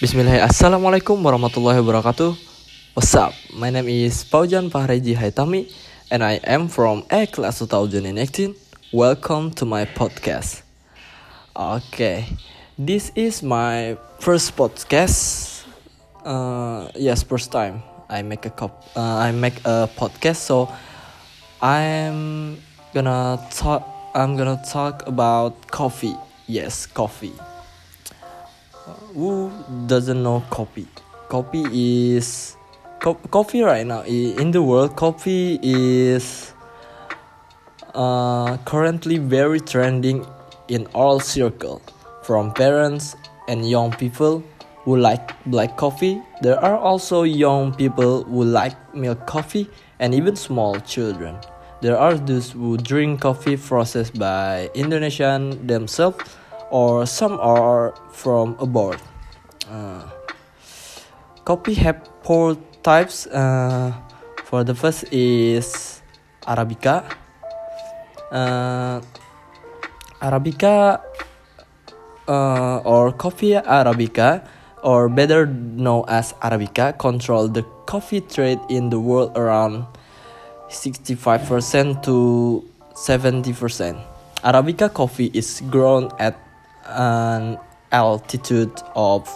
Bismillah, Assalamualaikum warahmatullahi wabarakatuh. What's up? My name is Paujan Fahreji Haitami, and I am from A Class 2018. Welcome to my podcast. Okay, this is my first podcast. Uh, yes, first time I make a cop. Uh, I make a podcast, so I'm gonna talk. I'm gonna talk about coffee. Yes, coffee. Who doesn't know coffee? Coffee is co- coffee right now in the world. Coffee is uh, currently very trending in all circle, from parents and young people who like black coffee. There are also young people who like milk coffee and even small children. There are those who drink coffee processed by Indonesian themselves or some are from abroad. Uh, coffee have four types. Uh, for the first is Arabica. Uh, Arabica uh, or coffee Arabica, or better known as Arabica, control the coffee trade in the world around 65% to 70%. Arabica coffee is grown at an altitude of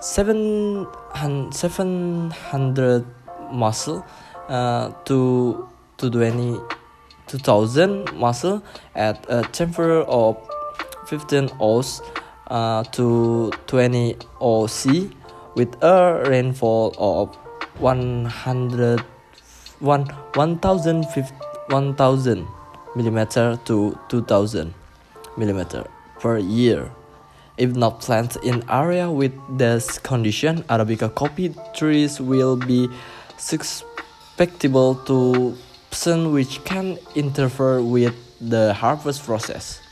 700, 700 muscle uh, to to 20 2000 muscle at a temperature of 15 O's uh, to 20 OC with a rainfall of 100 one 1000 1000 millimeter to 2000 millimeter per year. If not planted in area with this condition, Arabica coffee trees will be susceptible to sun which can interfere with the harvest process.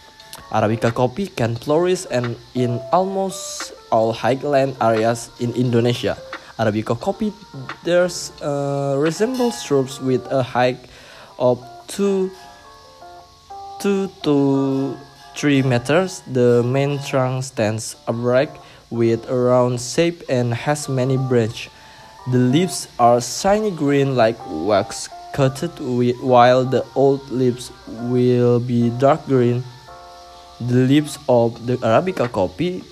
Arabica coffee can flourish and in almost all highland areas in Indonesia. Arabica coffee there's uh, resemble shrubs with a height of 2 2 to 3 meters. The main trunk stands upright with a round shape and has many branches. The leaves are shiny green like wax coated while the old leaves will be dark green. The leaves of the Arabica coffee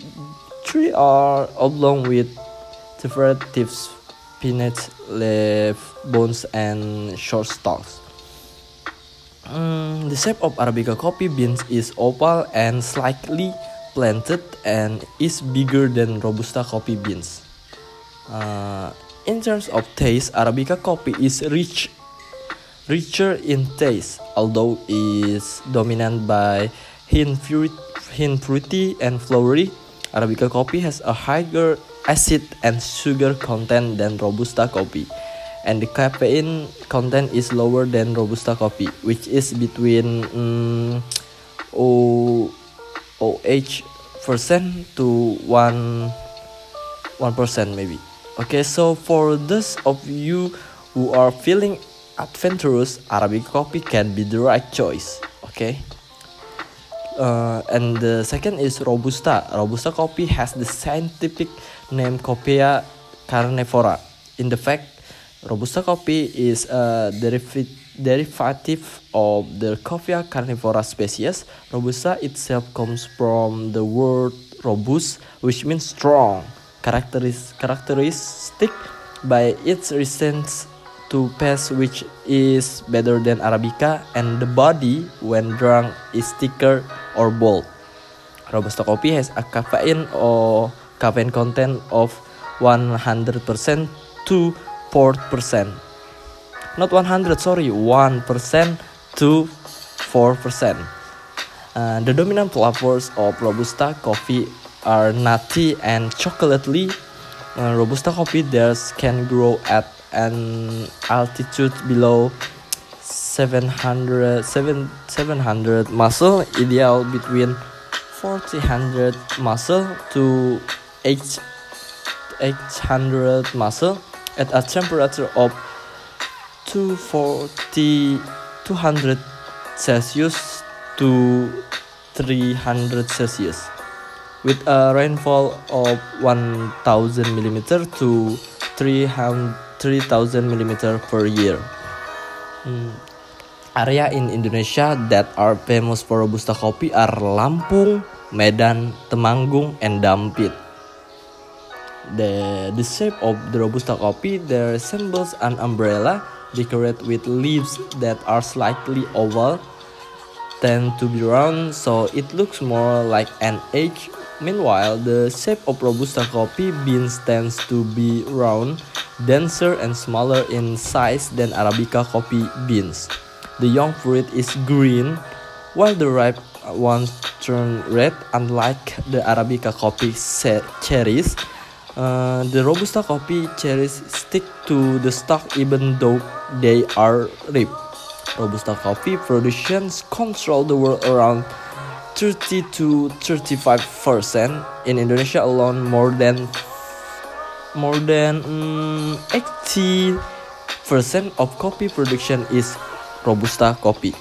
tree are oblong with separative spinach, leaf, bones, and short stalks. Mm, the shape of Arabica coffee beans is oval and slightly planted and is bigger than Robusta coffee beans. Uh, in terms of taste, Arabica coffee is rich, richer in taste, although is dominant by hint, fruit, hint fruity and flowery. Arabica coffee has a higher acid and sugar content than Robusta coffee, and the caffeine content is lower than Robusta coffee, which is between mm, o, OH percent to one one percent maybe. Okay, so for those of you who are feeling adventurous, Arabic coffee can be the right choice. Okay. Uh, and the second is Robusta. Robusta coffee has the scientific name Coffea canephora. In the fact, Robusta coffee is a derivative derivative of the Coffea canephora species. Robusta itself comes from the word robust, which means strong, characteris characteristic by its resistance to pests which is better than Arabica and the body when drunk is thicker or bold. Robusta coffee has a caffeine or caffeine content of 100% to 4%. Not 100, sorry, 1% to 4%. Uh, the dominant flavors of Robusta coffee are nutty and chocolatey. Uh, Robusta coffee theirs can grow at an altitude below 700 7, 700 muscle ideal between 400 muscle to 8 800 muscle at a temperature of 240 200 Celsius to 300 Celsius. with a rainfall of 1000 mm to 3000 mm per year. Hmm. Area in Indonesia that are famous for Robusta coffee are Lampung, Medan, Temanggung, and Dampit. The, the shape of the Robusta coffee there resembles an umbrella decorated with leaves that are slightly oval, tend to be round so it looks more like an egg. Meanwhile, the shape of Robusta coffee beans tends to be round, denser and smaller in size than Arabica coffee beans. The young fruit is green, while the ripe ones turn red unlike the Arabica coffee cherries. Uh, the Robusta coffee cherries stick to the stalk even though they are ripe. Robusta coffee productions control the world around 30 to 35 percent. In Indonesia alone, more than more than um, 80 percent of coffee production is Robusta coffee.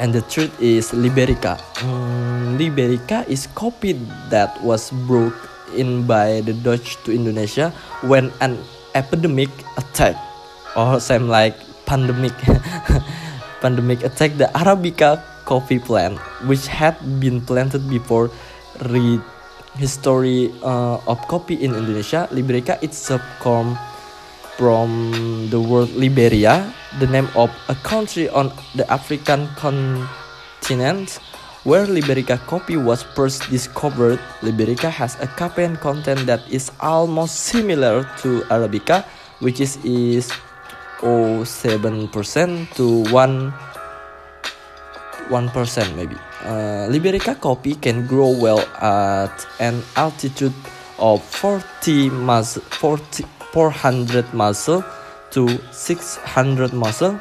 And the third is Liberica. Mm, Liberica is coffee that was brought in by the Dutch to Indonesia when an epidemic attack, or same like pandemic, pandemic attacked the Arabica coffee plant, which had been planted before. Read history uh, of coffee in Indonesia. Liberica itself comes from the word Liberia, the name of a country on the African continent where Liberica coffee was first discovered. Liberica has a caffeine content that is almost similar to Arabica, which is, is 0.7% to 1 1% maybe. Uh, Liberica coffee can grow well at an altitude of 40 miles, 40, 400 muscle to 600 muscle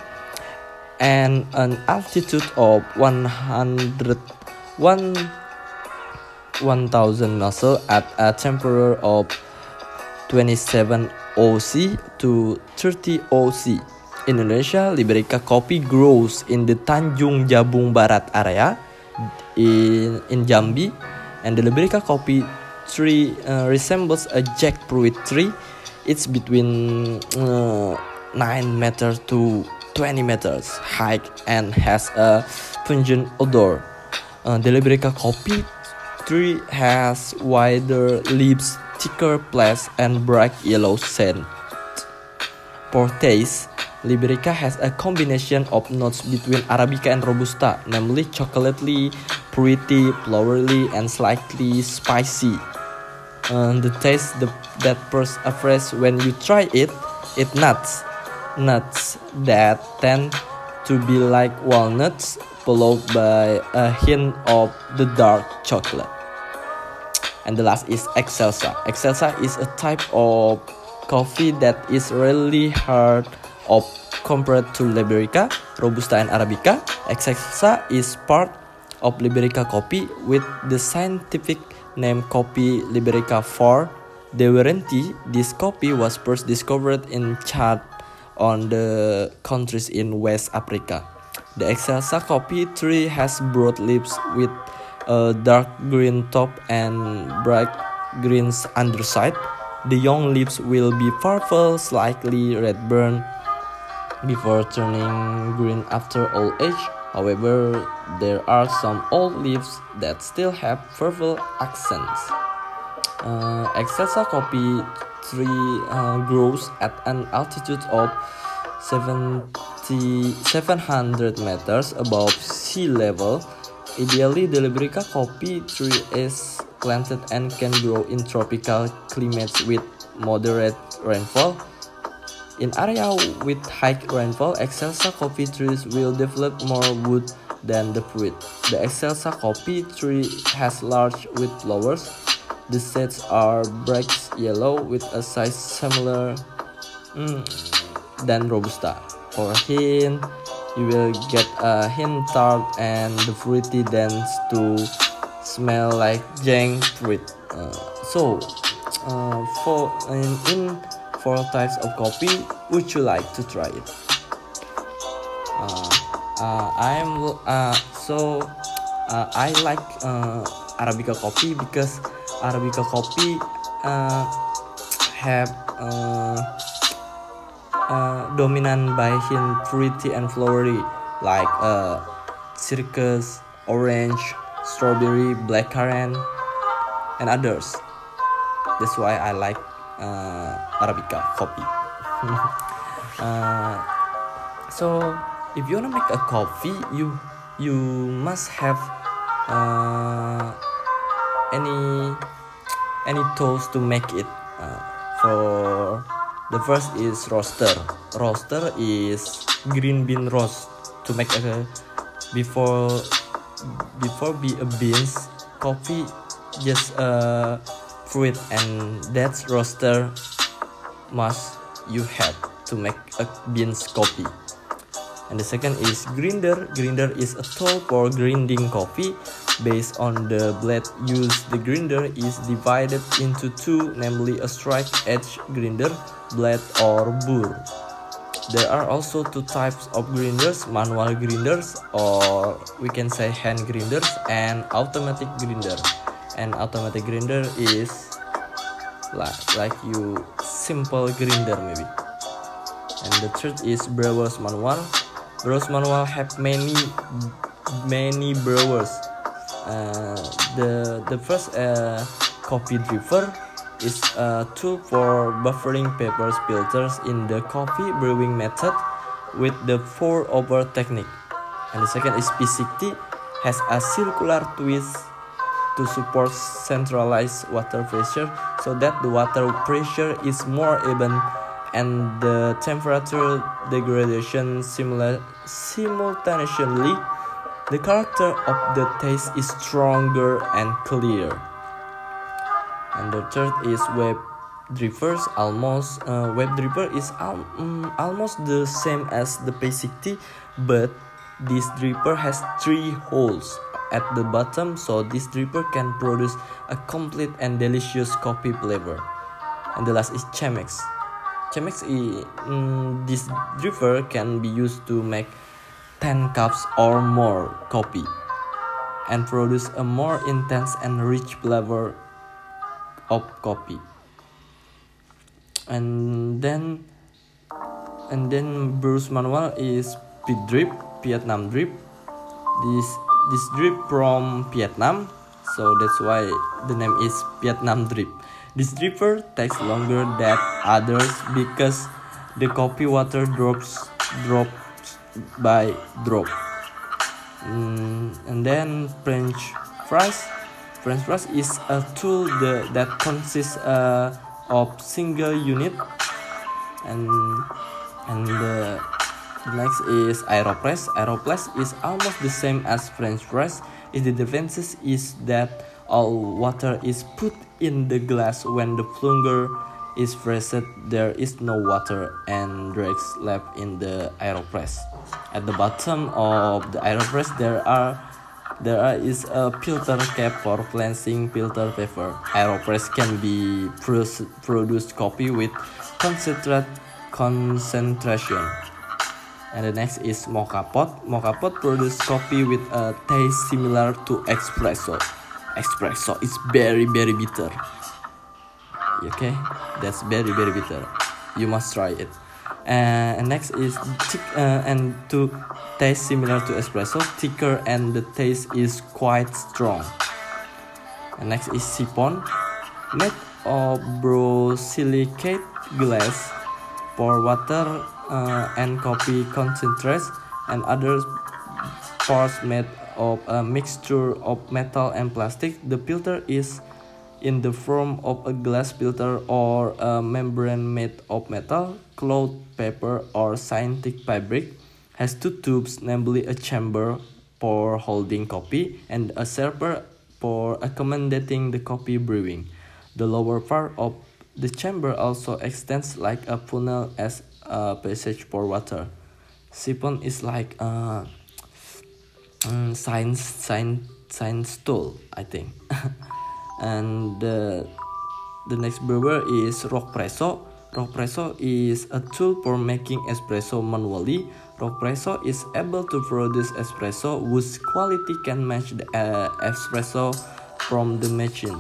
and an altitude of 100 1 1000 muscle at a temperature of 27 OC to 30 OC. In Indonesia, Liberica coffee grows in the Tanjung Jabung Barat area in, in Jambi, and the Liberica coffee tree uh, resembles a jackfruit tree it's between uh, 9 meters to 20 meters high and has a pungent odor. Uh, the Liberica coffee tree has wider leaves, thicker flesh, and bright yellow scent. For taste, Liberica has a combination of notes between Arabica and Robusta, namely chocolatey, fruity, flowery, and slightly spicy uh, the taste the, that first afresh when you try it it nuts nuts that tend to be like walnuts followed by a hint of the dark chocolate. And the last is excelsa. Excelsa is a type of coffee that is really hard of compared to liberica robusta and arabica. Excelsa is part of liberica coffee with the scientific name Coffee Liberica 4 De Warranty, this coffee was first discovered in Chad on the countries in West Africa. The Excelsa coffee tree has broad leaves with a dark green top and bright green underside. The young leaves will be purple, slightly red burn before turning green after old age. However, there are some old leaves that still have purple accents. Uh, Excelsa coffee tree uh, grows at an altitude of 70, 700 meters above sea level. Ideally, the Liberica coffee tree is planted and can grow in tropical climates with moderate rainfall. In area with high rainfall, Excelsa coffee trees will develop more wood than the fruit. The Excelsa coffee tree has large wood flowers. The sets are bright yellow with a size similar mm, than Robusta. For hint, you will get a hint tart and the fruity dance to smell like jang fruit. Uh, so, uh, for in, in four types of coffee. Would you like to try it? Uh, uh, I'm uh, so uh, I like uh, Arabica coffee because Arabica coffee uh, have uh, uh, dominant by hint fruity and flowery like uh, circus, orange, strawberry, blackcurrant, and others. That's why I like uh, Arabica coffee. uh, so if you wanna make a coffee, you you must have uh, any any tools to make it. Uh, for the first is roaster. Roaster is green bean roast to make a before before be a beans coffee just a fruit and that's roaster must you have to make a beans coffee and the second is grinder grinder is a tool for grinding coffee based on the blade used. The grinder is divided into two namely a straight edge grinder blade or burr there are also two types of grinders manual grinders or we can say hand grinders and automatic grinder. And automatic grinder is like like you simple grinder maybe. And the third is brewers manual. Brewers manual have many many brewers uh, the the first uh, coffee dripper is a tool for buffering papers filters in the coffee brewing method with the pour over technique. And the second is V60 has a circular twist to support centralized water pressure so that the water pressure is more even and the temperature degradation similar simultaneously the character of the taste is stronger and clear. And the third is wave drippers almost uh, wave dripper is al um, almost the same as the V60 but this dripper has three holes at the bottom so this dripper can produce a complete and delicious coffee flavor. And the last is Chemex. Chemex is, um, this dripper can be used to make 10 cups or more coffee and produce a more intense and rich flavor of coffee. And then and then brewers manual is speed drip Vietnam drip. This this drip from Vietnam so that's why the name is Vietnam drip. This dripper takes longer than others because the coffee water drops drops by drop. Mm, and then French fries. French press is a tool the, that consists uh, of single unit. And and the, next is aeropress. Aeropress is almost the same as french press is the difference is that all water is put in the glass when the plunger is pressed there is no water and dregs left in the aeropress at the bottom of the aeropress there are there is a filter cap for cleansing filter paper. Aeropress can be produced coffee with concentrate concentration. And the next is mocha pot. Mocha pot produce coffee with a taste similar to espresso. Espresso is very very bitter. Okay, that's very very bitter. You must try it. Uh, and next is thick uh, and to taste similar to espresso, thicker and the taste is quite strong. And next is siphon made of borosilicate glass pour water uh, and coffee concentrates and other parts made of a mixture of metal and plastic. The filter is in the form of a glass filter or a membrane made of metal, cloth, paper, or synthetic fabric has two tubes, namely a chamber for holding coffee and a server for accommodating the coffee brewing. The lower part of the chamber also extends like a funnel as a passage for water. Siphon is like a um, science science science tool, I think. and the the next brewer is Rockpresso. Rockpresso is a tool for making espresso manually Rockpresso is able to produce espresso whose quality can match the uh, espresso from the machine.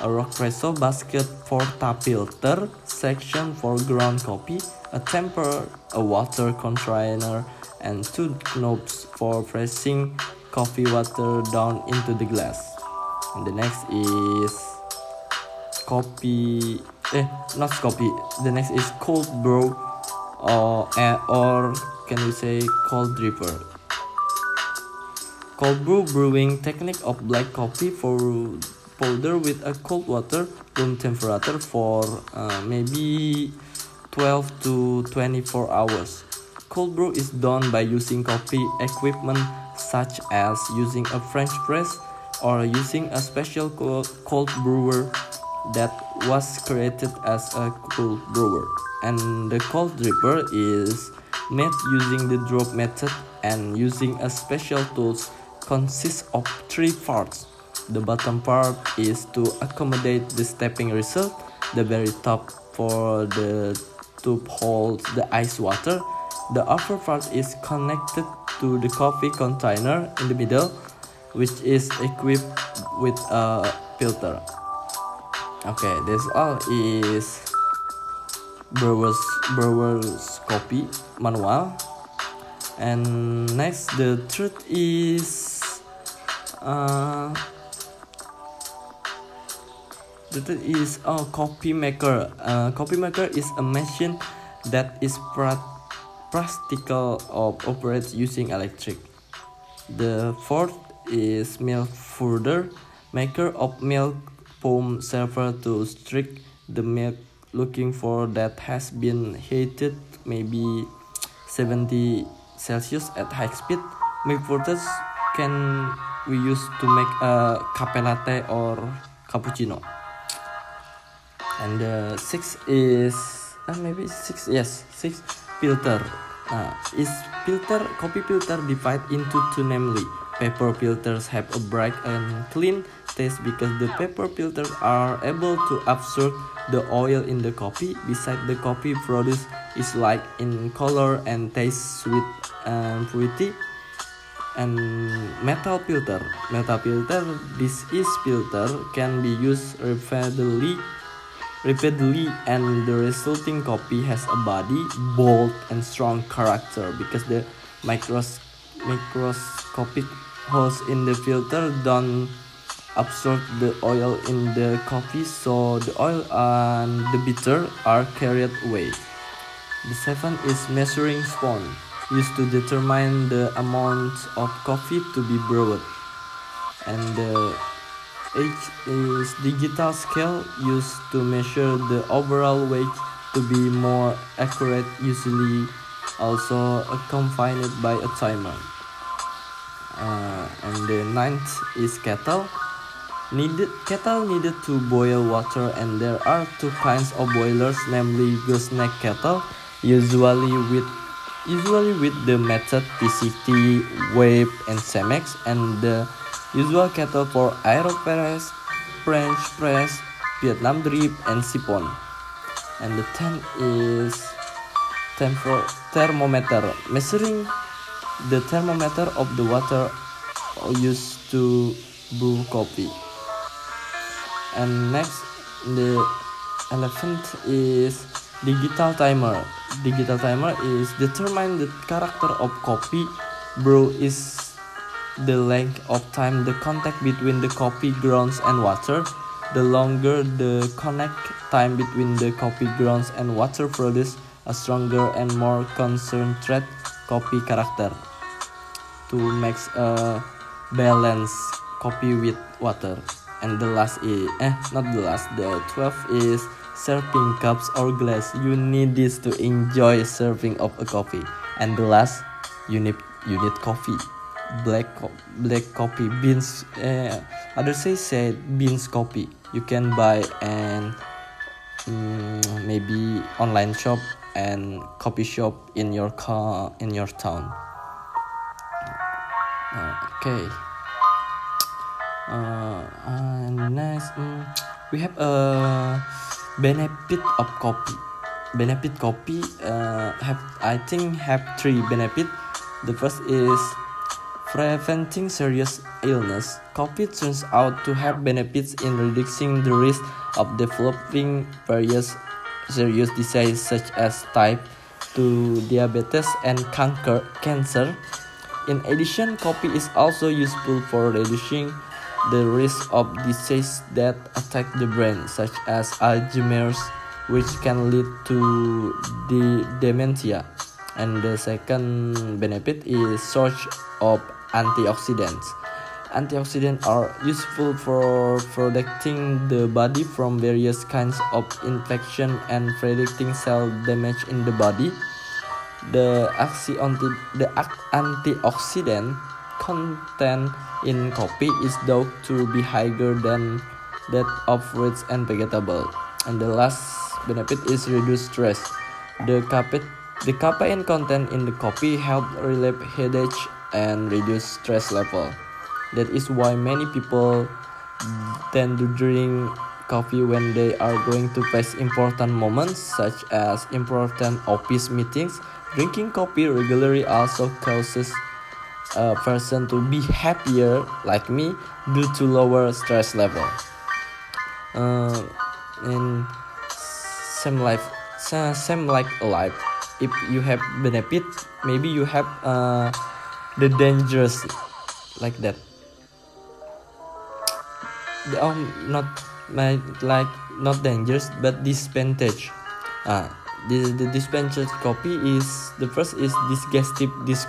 A Rockpresso basket for tap filter, section for ground coffee, a tamper, a water container, and two knobs for pressing coffee water down into the glass. The next is copy, eh, not copy. The next is cold brew, or or can we say cold dripper. Cold brew brewing technique of black coffee for powder with a cold water room temperature for uh, maybe 12 to 24 hours. Cold brew is done by using coffee equipment such as using a French press or using a special cold brewer that was created as a cold brewer. And the cold dripper is made using the drop method and using a special tools consists of three parts. The bottom part is to accommodate the stepping result, the very top for the to hold the ice water. The upper part is connected to the coffee container in the middle, which is equipped with a filter. Okay, this all is brewer's brewer's coffee manual. And next, the third is uh, the third is a coffee maker. Uh, coffee maker is a machine that is pra practical of operates using electric. The fourth is milk frother maker of milk foam server to strike the milk looking for that has been heated maybe 70 Celsius at high speed. Milk frother can we use to make a cafe latte or cappuccino. And the six is uh, maybe six yes six filter. Uh, is filter coffee filter divided into two namely paper filters have a bright and clean taste because the paper filters are able to absorb the oil in the coffee Besides, the coffee produced is light in color and tastes sweet and fruity and metal filter. Metal filter, this is filter can be used repeatedly repeatedly and the resulting coffee has a body, bold and strong character because the micros microscopic holes in the filter don't absorb the oil in the coffee so the oil and the bitter are carried away. The seventh is measuring spoon used to determine the amount of coffee to be brewed. And the H is digital scale used to measure the overall weight to be more accurate, usually also accompanied by a timer. Uh, and the ninth is kettle. Needed kettle needed to boil water, and there are two kinds of boilers, namely gooseneck kettle, usually with usually with the method PCT, wave, and Chemex, and the usual kettle for Aeropress, French press, Vietnam drip, and siphon. And the 10 is thermometer, measuring the thermometer of the water used to brew coffee. And next, the elephant is digital timer. Digital timer is determine the character of coffee. Brew is the length of time the contact between the coffee grounds and water. The longer the connect time between the coffee grounds and water produce a stronger and more concentrated coffee character to make a balance coffee with water. And the last is eh not the last the 12 is serving cups or glass. You need this to enjoy serving of a coffee. And the last you need you need coffee. Black black coffee beans uh, others say said beans coffee. You can buy and um, maybe online shop and coffee shop in your car in your town. Uh, okay. Uh, and next um, we have a benefit of coffee benefit coffee uh, have i think have three benefit. The first is preventing serious illness, coffee turns out to have benefits in reducing the risk of developing various serious diseases such as type 2 diabetes and cancer. cancer. In addition, coffee is also useful for reducing the risk of diseases that attack the brain, such as Alzheimer's, which can lead to the dementia. And the second benefit is source of antioxidants. Antioxidants are useful for protecting the body from various kinds of infection and predicting cell damage in the body. The, the antioxidant content in coffee is thought to be higher than that of fruits and vegetables. And the last benefit is reduce stress. The caffeine, the caffeine content in the coffee help relieve headache and reduce stress level. That is why many people tend to drink coffee when they are going to face important moments such as important office meetings. Drinking coffee regularly also causes a person to be happier like me due to lower stress level. Uh, and same life, same like life. If you have benefit, maybe you have uh, the dangerous like that um not my like not dangerous but disadvantage uh, the, the disadvantage copy is the first is digestive dis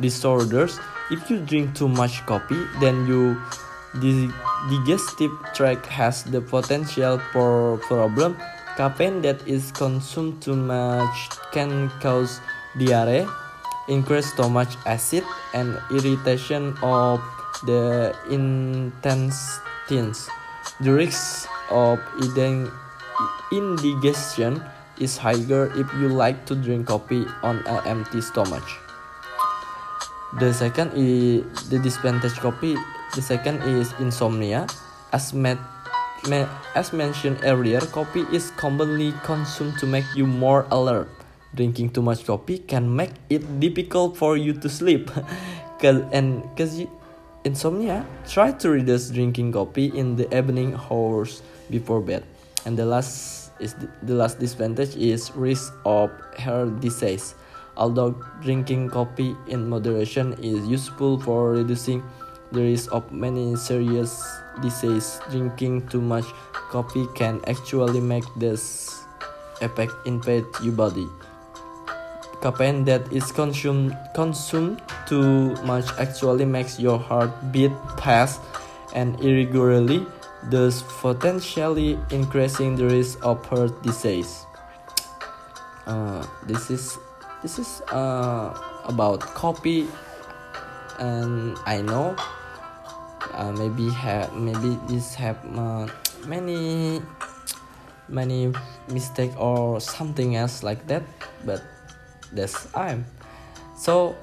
disorders. If you drink too much coffee then you the digestive tract has the potential for problem. Caffeine that is consumed too much can cause diarrhea increase stomach acid and irritation of the intestines. The risk of indigestion is higher if you like to drink coffee on an empty stomach. The second is the disadvantage coffee. The second is insomnia. As, met, as mentioned earlier, coffee is commonly consumed to make you more alert. drinking too much coffee can make it difficult for you to sleep Cause, and because insomnia. Try to reduce drinking coffee in the evening hours before bed. And the last is the, the last disadvantage is risk of heart disease. Although drinking coffee in moderation is useful for reducing the risk of many serious diseases drinking too much coffee can actually make this effect impact your body caffeine that is consumed consumed too much actually makes your heart beat fast and irregularly, thus potentially increasing the risk of heart disease. Uh, this is this is uh, about coffee, and I know uh, maybe have maybe this have uh, many many mistake or something else like that, but that's I'm so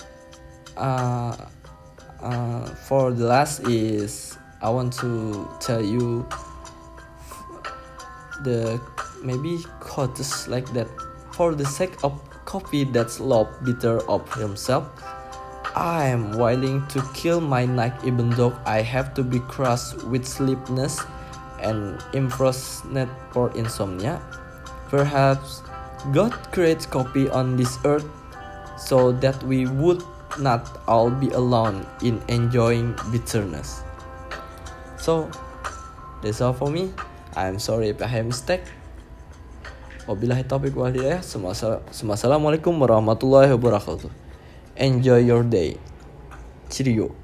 uh, uh, for the last is I want to tell you the maybe quotes like that for the sake of coffee that's love bitter of himself I am willing to kill my night even though I have to be crushed with sleepiness and imprisoned for insomnia. Perhaps God creates copy on this earth so that we would not all be alone in enjoying bitterness. So, that's all for me. I'm sorry if I have mistake. Wabillahi taufiq wal hidayah. Assalamualaikum warahmatullahi wabarakatuh. Enjoy your day. Cheerio.